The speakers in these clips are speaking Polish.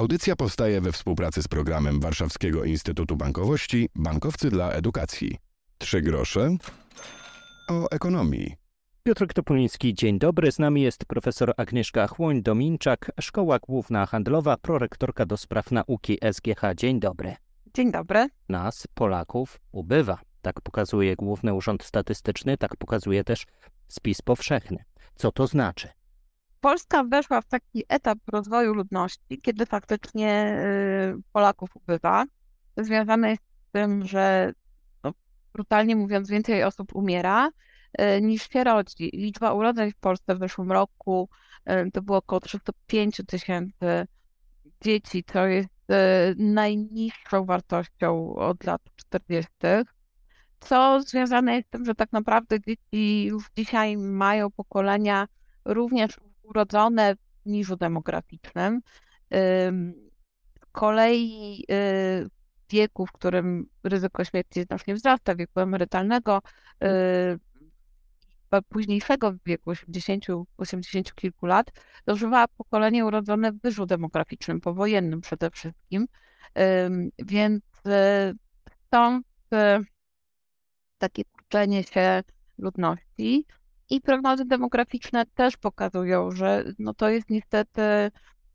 Audycja powstaje we współpracy z programem Warszawskiego Instytutu Bankowości Bankowcy dla Edukacji. Trzy grosze o ekonomii. Piotr Topuliński, dzień dobry. Z nami jest profesor Agnieszka Chłoń-Dominczak, Szkoła Główna Handlowa, prorektorka do spraw nauki SGH. Dzień dobry. Dzień dobry. Nas, Polaków, ubywa. Tak pokazuje Główny Urząd Statystyczny, tak pokazuje też spis powszechny. Co to znaczy? Polska weszła w taki etap rozwoju ludności, kiedy faktycznie y, Polaków ubywa. Związane jest z tym, że no, brutalnie mówiąc, więcej osób umiera y, niż się rodzi. Liczba urodzeń w Polsce w zeszłym roku y, to było około 305 tysięcy dzieci, co jest najniższą wartością od lat 40. Co związane jest z tym, że tak naprawdę dzieci już dzisiaj mają pokolenia również urodzone w niżu demograficznym. Z kolei y, wieku, w którym ryzyko śmierci znacznie wzrasta, wieku emerytalnego, y, późniejszego wieku 80, 80 kilku lat, dożywa pokolenie urodzone w wyżu demograficznym, powojennym przede wszystkim. Więc y, stąd takie kurczenie się ludności. I prognozy demograficzne też pokazują, że no to jest niestety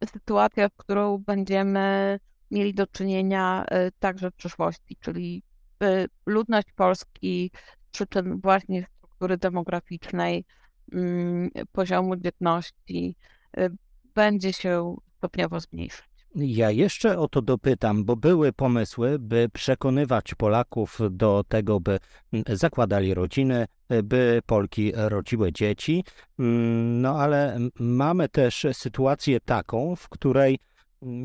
sytuacja, z którą będziemy mieli do czynienia y, także w przyszłości, czyli y, ludność Polski z przyczyn właśnie struktury demograficznej, mm, poziomu dzietności y, będzie się stopniowo zmniejszać. Ja jeszcze o to dopytam, bo były pomysły, by przekonywać Polaków do tego, by zakładali rodziny, by Polki rodziły dzieci. Mm, no ale mamy też sytuację taką, w której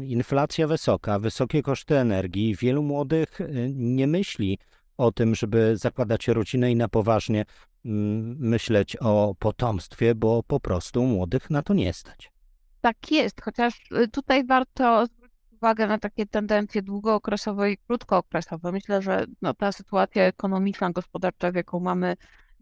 inflacja wysoka, wysokie koszty energii, wielu młodych y, nie myśli o tym, żeby zakładać rodzinę i na poważnie myśleć o potomstwie, bo po prostu młodych na to nie stać. Tak jest, chociaż y, tutaj warto zwrócić uwagę na takie tendencje długookresowe i krótkookresowe. Myślę, że no, ta sytuacja ekonomiczna, gospodarcza, w jaką mamy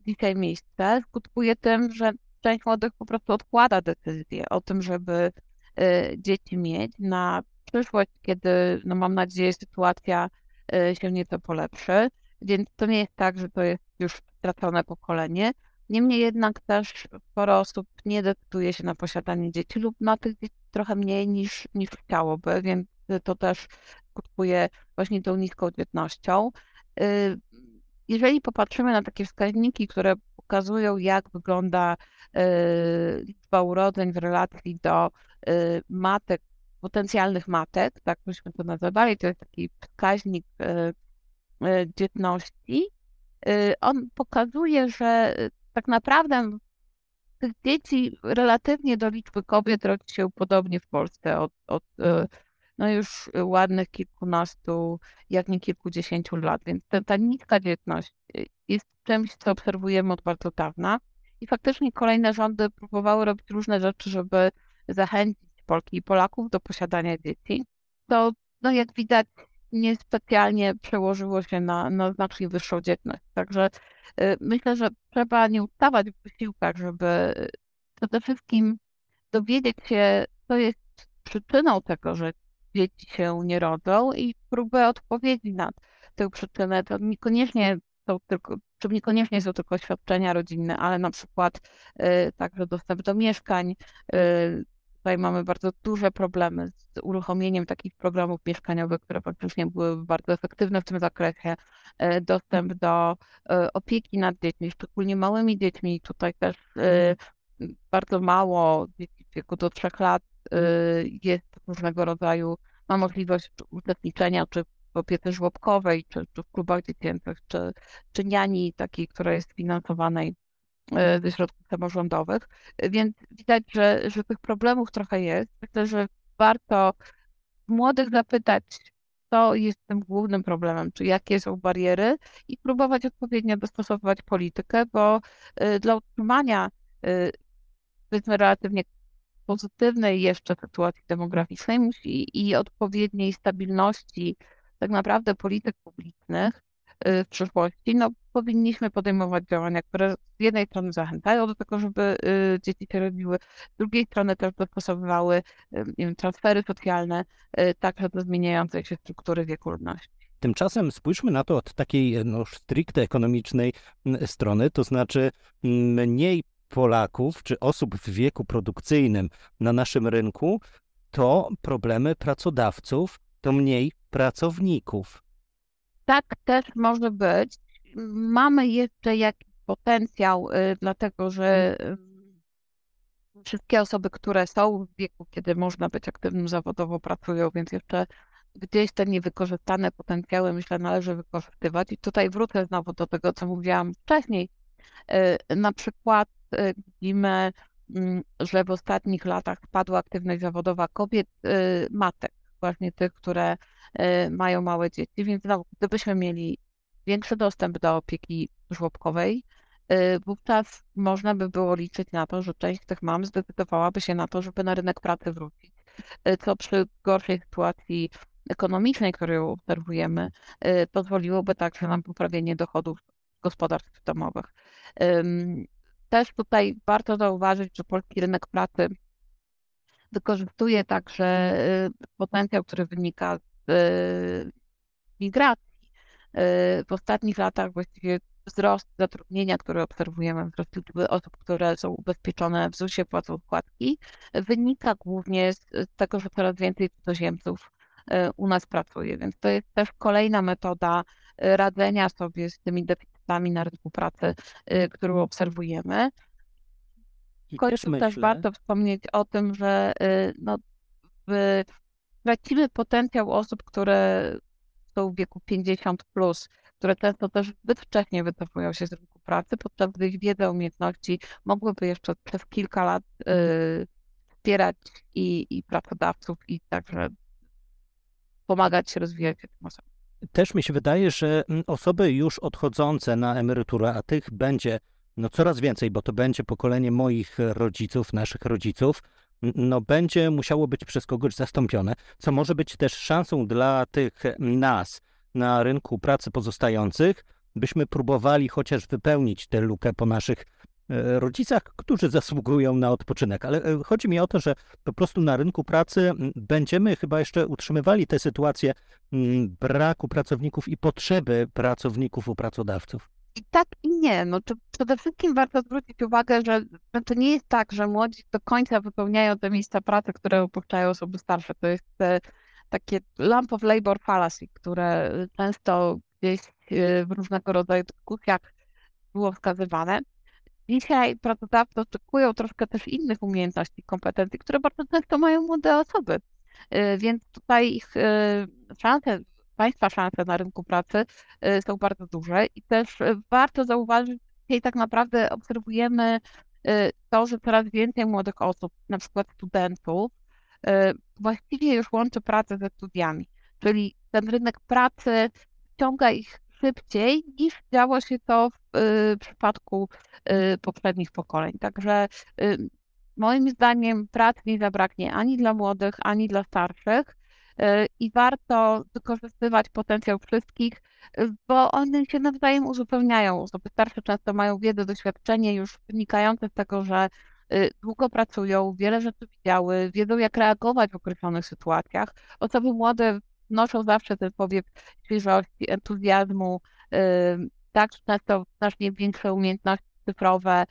dzisiaj miejsce, skutkuje tym, że część młodych po prostu odkłada decyzję o tym, żeby y, dzieci mieć na przyszłość, kiedy, no mam nadzieję, sytuacja y, się nieco polepszy. Więc to nie jest tak, że to jest już stracone pokolenie. Niemniej jednak też sporo osób nie decyduje się na posiadanie dzieci lub ma tych dzieci trochę mniej niż, niż chciałoby, więc to też skutkuje właśnie tą niską dzietnością. Y, jeżeli popatrzymy na takie wskaźniki, które pokazują, jak wygląda y, liczba urodzeń w relacji do y, matek, potencjalnych matek, tak byśmy to nazywali, to jest taki wskaźnik dzietności, on pokazuje, że tak naprawdę tych dzieci relatywnie do liczby kobiet rodzi się podobnie w Polsce od, od e, no już ładnych kilkunastu, jak nie kilkudziesięciu lat, więc ta, ta niska dzietność jest czymś, co obserwujemy od bardzo dawna i faktycznie kolejne rządy próbowały robić różne rzeczy, żeby zachęcić Polki i Polaków do posiadania dzieci. To, no jak widać, niespecjalnie przełożyło się na, na znacznie wyższą dzietność. Także y, myślę, że trzeba nie ustawać w wysiłkach, żeby przede wszystkim dowiedzieć się, co jest przyczyną tego, że dzieci się nie rodzą i próbę odpowiedzi na tę przyczynę. To niekoniecznie są tylko, czy niekoniecznie są tylko świadczenia rodzinne, ale na przykład y, także dostęp do mieszkań, y, Tutaj mamy bardzo duże problemy z uruchomieniem takich programów mieszkaniowych, które faktycznie były bardzo efektywne w tym zakresie. E, dostęp do e, opieki nad dziećmi, szczególnie małymi dziećmi. Tutaj też e, mhm. bardzo mało dzieci w wieku do trzech lat jest różnego rodzaju, ma możliwość uczestniczenia czy w opiece żłobkowej, czy, czy w klubach dziecięcych, czy, czy niani takiej, która jest finansowanej E, ze środków samorządowych, więc widać, że, że tych problemów trochę jest. Myślę, że warto młodych zapytać, co jest tym głównym problemem, czy jakie są bariery i próbować odpowiednio dostosować politykę, bo e, dla utrzymania e, powiedzmy relatywnie pozytywnej jeszcze sytuacji demograficznej musi i odpowiedniej stabilności tak naprawdę polityk publicznych w przyszłości, no powinniśmy podejmować działania, które z jednej strony zachęcają do tego, żeby dzieci się rodziły, z drugiej strony też dostosowywały wiem, transfery socjalne także do zmieniającej się struktury wieku ludności. Tymczasem spójrzmy na to od takiej no, stricte ekonomicznej strony, to znaczy mniej Polaków czy osób w wieku produkcyjnym na naszym rynku, to problemy pracodawców, to mniej pracowników. Tak też może być. Mamy jeszcze jakiś potencjał, y, dlatego że y, wszystkie osoby, które są w wieku, kiedy można być aktywnym zawodowo, pracują, więc jeszcze gdzieś te niewykorzystane potencjały, myślę, należy wykorzystywać. I tutaj wrócę znowu do tego, co mówiłam wcześniej. Y, na przykład widzimy, mm, że w ostatnich latach spadła aktywność zawodowa kobiet, matek, właśnie tych, które mają małe dzieci, więc znowu, gdybyśmy mieli większy dostęp do opieki żłobkowej, wówczas można by było liczyć na to, że część tych mam zdecydowałaby się na to, żeby na rynek pracy wrócić, co przy gorszej sytuacji ekonomicznej, którą obserwujemy, pozwoliłoby także na poprawienie dochodów gospodarstw domowych. Też tutaj warto zauważyć, że polski rynek pracy wykorzystuje także potencjał, który wynika z migracji. W ostatnich latach właściwie wzrost zatrudnienia, który obserwujemy, wzrost liczby osób, które są ubezpieczone w ZUS-ie, płacą składki, wynika głównie z tego, że coraz więcej cudzoziemców u nas pracuje. Więc to jest też kolejna metoda radzenia sobie z tymi deficytami na rynku pracy, którą obserwujemy. Końcu też, też warto wspomnieć o tym, że no, w, tracimy potencjał osób, które są w wieku 50, plus, które często też zbyt wcześnie wycofują się z rynku pracy, podczas gdy ich wiedza, umiejętności mogłyby jeszcze przez kilka lat y, wspierać i, i pracodawców, i także pomagać się rozwijać tym osobom. Też mi się wydaje, że mm, osoby już odchodzące na emeryturę, a tych będzie no coraz więcej, bo to będzie pokolenie moich rodziców, naszych rodziców, no będzie musiało być przez kogoś zastąpione, co może być też szansą dla tych nas na rynku pracy pozostających, byśmy próbowali chociaż wypełnić tę lukę po naszych e, rodzicach, którzy zasługują na odpoczynek. Ale e, chodzi mi o to, że po prostu na rynku pracy będziemy chyba jeszcze utrzymywali tę sytuację braku pracowników i potrzeby pracowników u pracodawców. I tak i nie. No, to przede wszystkim warto zwrócić uwagę, że to nie jest tak, że młodzi do końca wypełniają te miejsca pracy, które opuszczają osoby starsze. To jest e, takie lamp of labor fallacy, które często gdzieś e, w różnego rodzaju dyskusjach było wskazywane. Dzisiaj pracodawcy oczekują troszkę też innych umiejętności, kompetencji, które bardzo często mają młode osoby. E, więc tutaj ich szanse Państwa szanse na rynku pracy y, są bardzo duże i też y, warto zauważyć, że tak naprawdę obserwujemy y, to, że coraz więcej młodych osób, na przykład studentów, właściwie już łączy pracę ze studiami. Czyli ten rynek pracy ściąga ich szybciej niż działo się to w przypadku poprzednich pokoleń. Także moim zdaniem pracy nie zabraknie ani dla młodych, ani dla starszych. I warto wykorzystywać potencjał wszystkich, bo one się nawzajem uzupełniają. Osoby starsze często mają wiedzę, doświadczenie już wynikające z tego, że y, długo pracują, wiele rzeczy widziały, wiedzą jak reagować w określonych sytuacjach. Osoby młode wnoszą zawsze ten powiew świeżości, entuzjazmu, tak często znacznie większe umiejętności cyfrowe,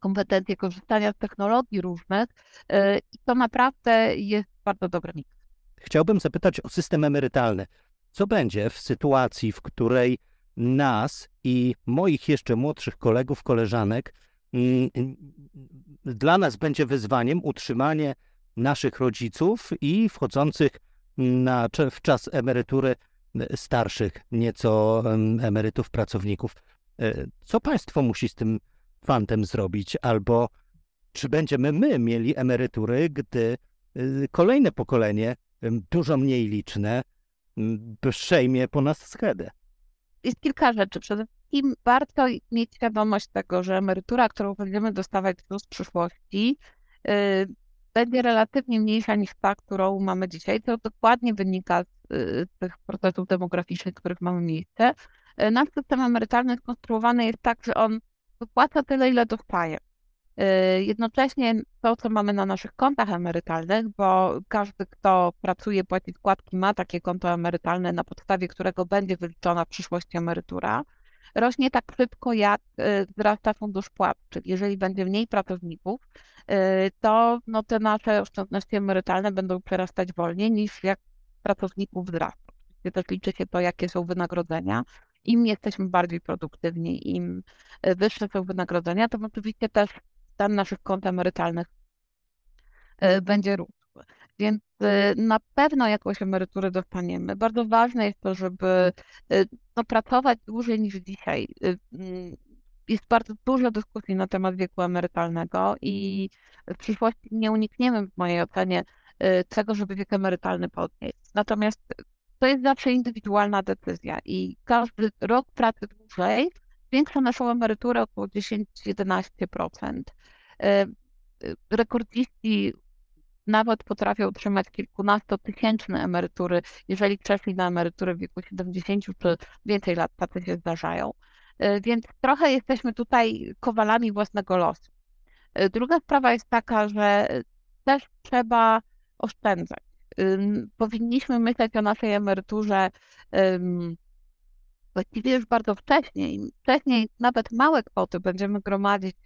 kompetencje korzystania z technologii różnych y, i to naprawdę jest bardzo dobry miks. Chciałbym zapytać o system emerytalny. Co będzie w sytuacji, w której nas i moich jeszcze młodszych kolegów, koleżanek, mm, dla nas będzie wyzwaniem utrzymanie naszych rodziców i wchodzących na, w czas emerytury starszych nieco emerytów, pracowników. E, co państwo musi z tym fantem zrobić? Albo czy będziemy my mieli emerytury, gdy kolejne pokolenie, dużo mniej liczne, przejmie po nas schedę. Jest kilka rzeczy. Przede wszystkim warto mieć świadomość tego, że emerytura, którą będziemy dostawać w przyszłości, y, będzie relatywnie mniejsza niż ta, którą mamy dzisiaj. To dokładnie wynika z y, tych procesów demograficznych, których mamy miejsce. Y, Nasz system emerytalny skonstruowany jest tak, że on wypłaca tyle, ile dostaje. Y, Jednocześnie to, co mamy na naszych kontach emerytalnych, bo każdy, kto pracuje, płaci składki, ma takie konto emerytalne, na podstawie którego będzie wyliczona w przyszłości emerytura, rośnie tak szybko, jak y, wzrasta fundusz płac. Czyli jeżeli będzie mniej pracowników, y, to no, te nasze oszczędności emerytalne będą przerastać wolniej niż jak pracowników wzrasta. Oczywiście też liczy się to, jakie są wynagrodzenia. Im jesteśmy bardziej produktywni, im wyższe są wynagrodzenia, to oczywiście też stan naszych kont emerytalnych y, będzie rósł. Więc y, na pewno jakąś emeryturę dostaniemy. Bardzo ważne jest to, żeby y, no, pracować dłużej niż dzisiaj. Jest bardzo dużo dyskusji na temat wieku emerytalnego i w przyszłości nie unikniemy, w mojej ocenie, tego, żeby wiek emerytalny podnieść. Natomiast to jest zawsze indywidualna decyzja i każdy rok pracy dłużej zwiększa naszą emeryturę około 10-11%. Y, y, Rekordziści nawet potrafią otrzymać kilkunastotysięczne emerytury, jeżeli przeszli na emeryturę w wieku 70 czy więcej lat, tacy się zdarzają. Y, Więc trochę jesteśmy tutaj kowalami własnego losu. Druga sprawa jest taka, że też trzeba oszczędzać. Powinniśmy myśleć o naszej emeryturze właściwie już bardzo wcześnie. Wcześniej nawet małe kwoty będziemy gromadzić,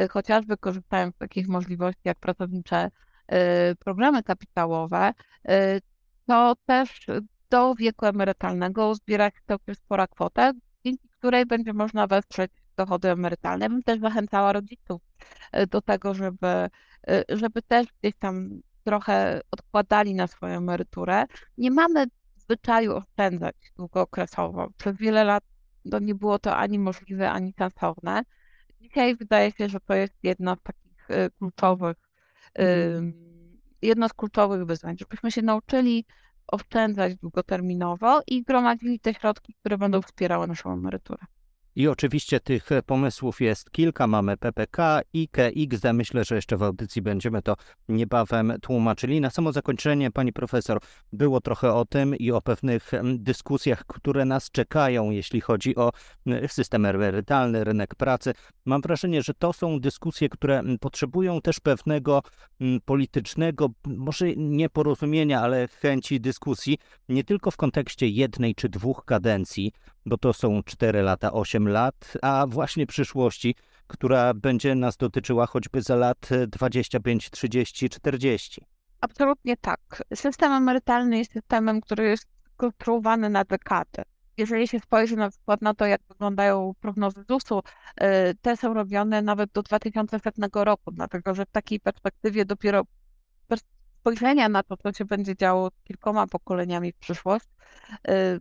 y, chociażby korzystając z takich możliwości jak pracownicze y, programy kapitałowe, y, to też do wieku emerytalnego zbierać całkiem spora kwota, dzięki której będzie można wesprzeć dochody emerytalne. Bym też zachęcała rodziców do tego, żeby, żeby też gdzieś tam trochę odkładali na swoją emeryturę. Nie mamy zwyczaju oszczędzać długookresowo. Przez wiele lat to nie było to ani możliwe, ani sensowne. Dzisiaj wydaje się, że to jest jedna z takich y, kluczowych, y, jedno z kluczowych wyzwań, żebyśmy się nauczyli oszczędzać długoterminowo i gromadzili te środki, które będą wspierały naszą emeryturę. I oczywiście tych pomysłów jest kilka. Mamy PPK, IKE, XD. Myślę, że jeszcze w audycji będziemy to niebawem tłumaczyli. Na samo zakończenie, pani profesor, było trochę o tym i o pewnych em, dyskusjach, które nas czekają, jeśli chodzi o m, system emerytalny, rynek pracy. Mam wrażenie, że to są dyskusje, które m, potrzebują też pewnego politycznego, może nie porozumienia, ale chęci dyskusji, nie tylko w kontekście jednej czy dwóch kadencji, bo to są 4 lata, 8 lat, a właśnie przyszłości, która będzie nas dotyczyła choćby za lat 25, 30, 40. Absolutnie tak. System emerytalny jest systemem, który jest konstruowany na dekadę. Jeżeli się spojrzy na przykład na to, jak wyglądają prognozy ZUS-u, y, te są robione nawet do 2100 roku, dlatego że w takiej perspektywie dopiero spojrzenia na to, co się będzie działo kilkoma pokoleniami w przyszłość, y,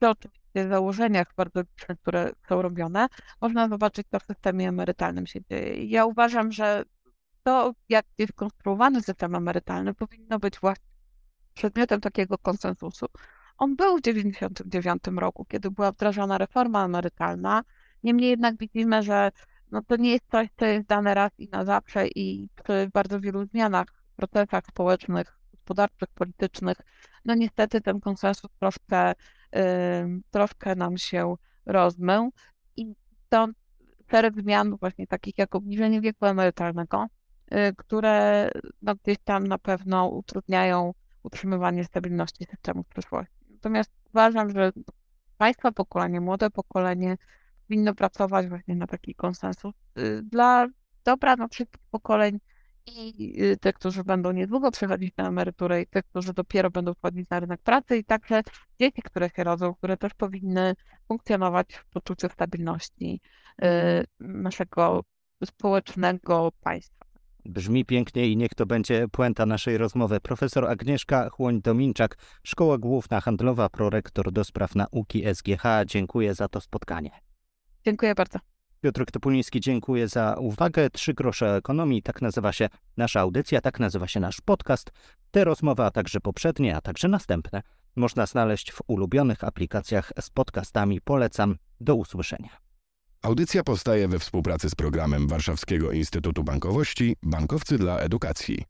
oczywiście założeniach bardzo licznych, które są robione, można zobaczyć, co w systemie emerytalnym się dzieje. Ja uważam, że to, jak jest konstruowany system emerytalny, powinno być właśnie przedmiotem takiego konsensusu. On był w 1999 roku, kiedy była wdrażana reforma emerytalna. Niemniej jednak widzimy, że no to nie jest coś, co jest dane raz i na zawsze i przy bardzo wielu zmianach, procesach społecznych, gospodarczych, politycznych, no niestety ten konsensus troszkę, troszkę nam się rozmył i stąd szereg zmian właśnie takich jak obniżenie wieku emerytalnego, y, które no, gdzieś tam na pewno utrudniają utrzymywanie stabilności systemu w przyszłości. Natomiast uważam, że państwa pokolenie, młode pokolenie powinno pracować właśnie na taki konsensus y, dla dobra no, wszystkich pokoleń i y, tych, którzy będą niedługo przechodzić na emeryturę i tych, którzy dopiero będą wchodzić na rynek pracy i także dzieci, które się rodzą, które też powinny funkcjonować w poczuciu stabilności y, naszego społecznego państwa. Brzmi pięknie i niech to będzie puenta naszej rozmowy. Profesor Agnieszka Chłoń-Dominczak, Szkoła Główna Handlowa, prorektor do spraw nauki SGH. Dziękuję za to spotkanie. Dziękuję bardzo. Piotr Topuliński, dziękuję za uwagę. Trzy grosze ekonomii, tak nazywa się nasza audycja, tak nazywa się nasz podcast. Te rozmowy, a także poprzednie, a także następne można znaleźć w ulubionych aplikacjach z podcastami. Polecam. Do usłyszenia. Audycja powstaje we współpracy z programem Warszawskiego Instytutu Bankowości Bankowcy dla Edukacji.